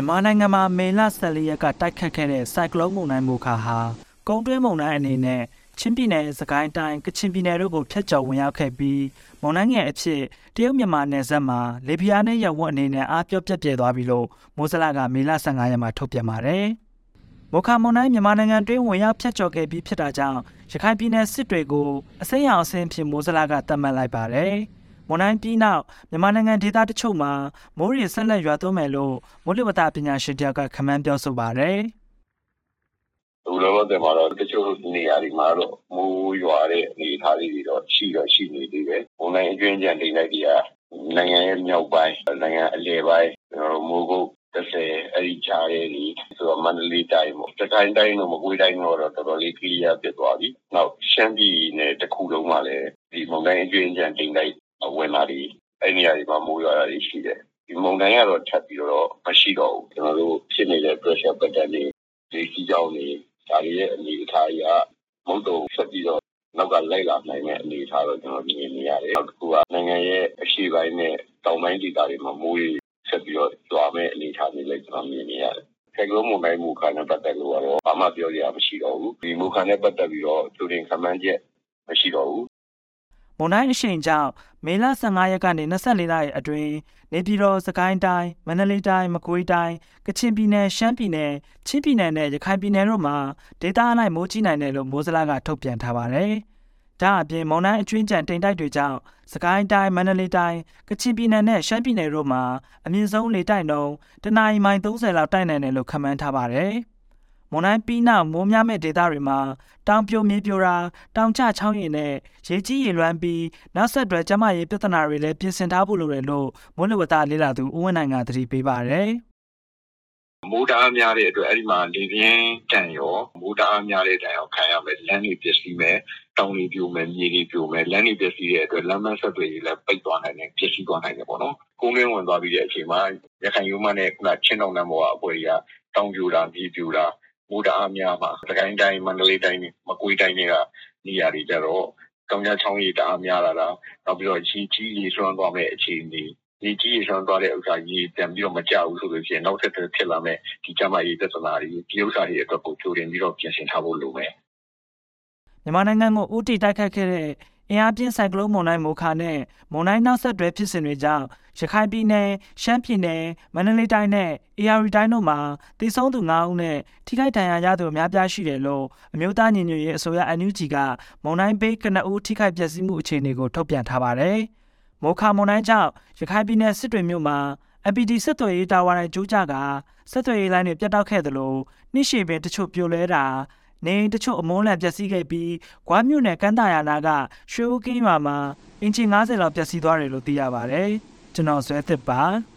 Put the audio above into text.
မြန်မာနိုင်ငံမှာမေလ14ရက်ကတိုက်ခတ်ခဲ့တဲ့စိုက်ကလုန်းမုန်တိုင်းမိုခါဟာကုန်းတွင်းမုန်တိုင်းအနေနဲ့ချင်းပြည်နယ်စကိုင်းတိုင်းကချင်ပြည်နယ်တို့ကိုဖျက်ကျော်ဝင်ရောက်ခဲ့ပြီးမုန်တိုင်းငယ်အဖြစ်တရုတ်မြန်မာနယ်စပ်မှာလေပြင်းနဲ့ရဝတ်အနေနဲ့အားပြော့ပြက်ပြဲသွားပြီလို့မိုးစလကမေလ15ရက်မှာထုတ်ပြန်ပါတယ်။မိုခါမုန်တိုင်းမြန်မာနိုင်ငံတွင်းဝင်ရောက်ဖျက်ကျော်ခဲ့ပြီးဖြစ်တာကြောင့်ရခိုင်ပြည်နယ်စစ်တွေကိုအစိမ်းရောင်အဆင်းဖြစ်မိုးစလကတတ်မှတ်လိုက်ပါတယ်။ မွန်တိုင်းပြီးနောက်မြန်မာနိုင်ငံဒေသတချို့မှာမိုးရေဆက်လက်ရွာသွန်းမယ်လို့မိုးလေဝသပညာရှင်တယောက်ကခန့်မှန်းပြောဆိုပါရယ်လူလောလောဆယ်မှာတော့တချို့နေရာတွေမှာတော့မိုးရွာတဲ့အနေအထားလေးတွေတော့ရှိတော့ရှိနေသေးတယ်။ဘုံတိုင်းအကျွင်းကြံတိတ်လိုက်တွေကနိုင်ငံရဲ့မြောက်ပိုင်းနိုင်ငံအလယ်ပိုင်းကျွန်တော်တို့မိုးကုတ်30အဲ့ဒီခြားရဲ့ဒီဆိုတော့မန္တလေးတိုင်းပေါ့တခိုင်တိုင်းတော့မကွေးတိုင်းတော့တော်တော်လေးခရီးရပြတ်သွားပြီ။နောက်ရှမ်းပြည်နယ်တစ်ခုလုံးမှာလည်းဒီဘုံတိုင်းအကျွင်းကြံတိတ်လိုက် ဝင်လာပြီးအဲ့နေရာတွေမှာမိုးရွာတာတွေရှိတယ်။ဒီမုန်တိုင်းကတော့ထပ်ပြီးတော့မရှိတော့ဘူးကျွန်တော်တို့ဖြစ်နေတဲ့ pressure pattern တွေဒီစီကြောင်းတွေဒါတွေရဲ့အနေအထားအရမုတ်တုံဆက်ပြီးတော့နောက်ကလိုက်လာနိုင်တဲ့အနေအထားတော့ကျွန်တော်မြင်နေရတယ်နောက်တစ်ခုကနိုင်ငံရဲ့အရှေ့ပိုင်းနဲ့တောင်ပိုင်းဒေသတွေမှာမိုးရေဆက်ပြီးတော့ကြွားမဲ့အနေအထားတွေလည်းကျွန်တော်မြင်နေရတယ်ဆက်ကလုံးမုန်တိုင်းမူခါနဲ့ပတ်သက်လို့ကတော့ဘာမှပြောရမရှိတော့ဘူးဒီမူခါနဲ့ပတ်သက်ပြီးတော့သူတင်ခမန်းချက်မရှိတော့ဘူး မွန်တိုင်းအရှိန်ကြောင့်မေလ15ရက်ကနေ24ရက်အတွင်းနေပြည်တော်စကိုင်းတိုင်းမန္တလေးတိုင်းမကွေးတိုင်းကချင်ပြည်နယ်ရှမ်းပြည်နယ်ချင်းပြည်နယ်နဲ့ရခိုင်ပြည်နယ်တို့မှာဒေသအလိုက်မိုးကြီးနိုင်တယ်လို့မိုးစလာကထုတ်ပြန်ထားပါတယ်။ဒါအပြင်မွန်တိုင်းအကျွင်းကြံတိမ်တိုက်တွေကြောင့်စကိုင်းတိုင်းမန္တလေးတိုင်းကချင်ပြည်နယ်နဲ့ရှမ်းပြည်နယ်တို့မှာအမြင့်ဆုံးလေတိုက်နှုန်းတနအီမိုင်30လောက်တိုက်နိုင်တယ်လို့ခန့်မှန်းထားပါတယ်။ မွန်တိုင်းပြီးနောက်မိုးများမဲ့ဒေသတွေမှာတောင်ပြိုမြေပြိုတာတောင်ကျချောင်းရည်နဲ့ရေကြီးရေလွှမ်းပြီးနောက်ဆက်တွဲကျန်းမာရေးပြဿနာတွေလည်းပြင်ဆင်ထားဖို့လိုတယ်လို့မိုးလေဝသလေ့လာသူဦးဝင်းနိုင်ကသတိပေးပါတယ်မိုးတအားများတဲ့အတွက်အဲ့ဒီမှာလေပြင်းတန်ရောမိုးတအားများတဲ့တန်ရောခံရမယ်လမ်းတွေပျက်စီးမယ်တောင်တွေပြိုမယ်မြေတွေပြိုမယ်လမ်းတွေပျက်စီးတဲ့အတွက်လမ်းမဆက်တွေလည်းပိတ်သွားနိုင်တယ်ပျက်စီးသွားနိုင်တယ်ပေါ့နော်ကုန်းရင်းဝင်သွားပြီးတဲ့အချိန်မှာရခိုင်ရိုးမနဲ့ခုနချင်းတောင်တန်းပေါ်ကအပွဲတွေကတောင်ပြိုတာမြေပြိုတာ မိုးတအားများမှာသခိုင်းတိုင်းမန္တလေးတိုင်းမကွေးတိုင်းတွေကနေရာတွေကြတော့တောင်ကျချောင်းရည်တအားများလာတာနောက်ပြီးတော့ကြီးကြီးရေဆွမ်းသွားမဲ့အခြေအနေဒီကြီးရေဆွမ်းသွားတဲ့ဥစ္စာကြီးပြန်ပြီးတော့မကြဘူးဆိုလို့ရှိရင်နောက်ထပ်ဖြစ်လာမဲ့ဒီကျမကြီးပြဿနာတွေဒီဥစ္စာတွေအတွက်ကိုကြိုတင်ပြီးတော့ပြင်ဆင်ထားဖို့လိုမယ်။မြန်မာနိုင်ငံကိုဥတီတိုက်ခတ်ခဲ့တဲ့ အင်အားပြင်းဆိုင်ကလုန်းမုန်တိုင်းမိုခါနဲ့မုန်တိုင်းနောက်ဆက်တွဲဖြစ်စဉ်တွေကြောင့်ရခိုင်ပြည်နယ်၊ရှမ်းပြည်နယ်၊မန္တလေးတိုင်းနဲ့အေရီတိုင်းတို့မှာတည်ဆုံးသူ9ဦးနဲ့ထိခိုက်ဒဏ်ရာရသူအများပြားရှိတယ်လို့အမျိုးသားညီညွတ်ရေးအစိုးရ NUG ကမုန်တိုင်းပေးကနဦးထိခိုက်ပျက်စီးမှုအခြေအနေကိုထုတ်ပြန်ထားပါတယ်။မိုခါမုန်တိုင်းကြောင့်ရခိုင်ပြည်နယ်စစ်တွေမြို့မှာ MPD စစ်သွေးရေးတာဝါတိုင်ကျိုးကြကစစ်သွေးရေးလိုင်းတွေပြတ်တောက်ခဲ့သလိုနှိရှိပင်တချို့ပြိုလဲတာ နေအိမ်တချို့အမုန်းလန်ပျက်စီးခဲ့ပြီးဂွားမြို့နယ်ကမ်းတာယာနာကရွှေဦးကင်းရွာမှာအင်ချီ90လောက်ပျက်စီးသွားတယ်လို့သိရပါတယ်။ကျွန်တော်ဇွဲသစ်ပါ။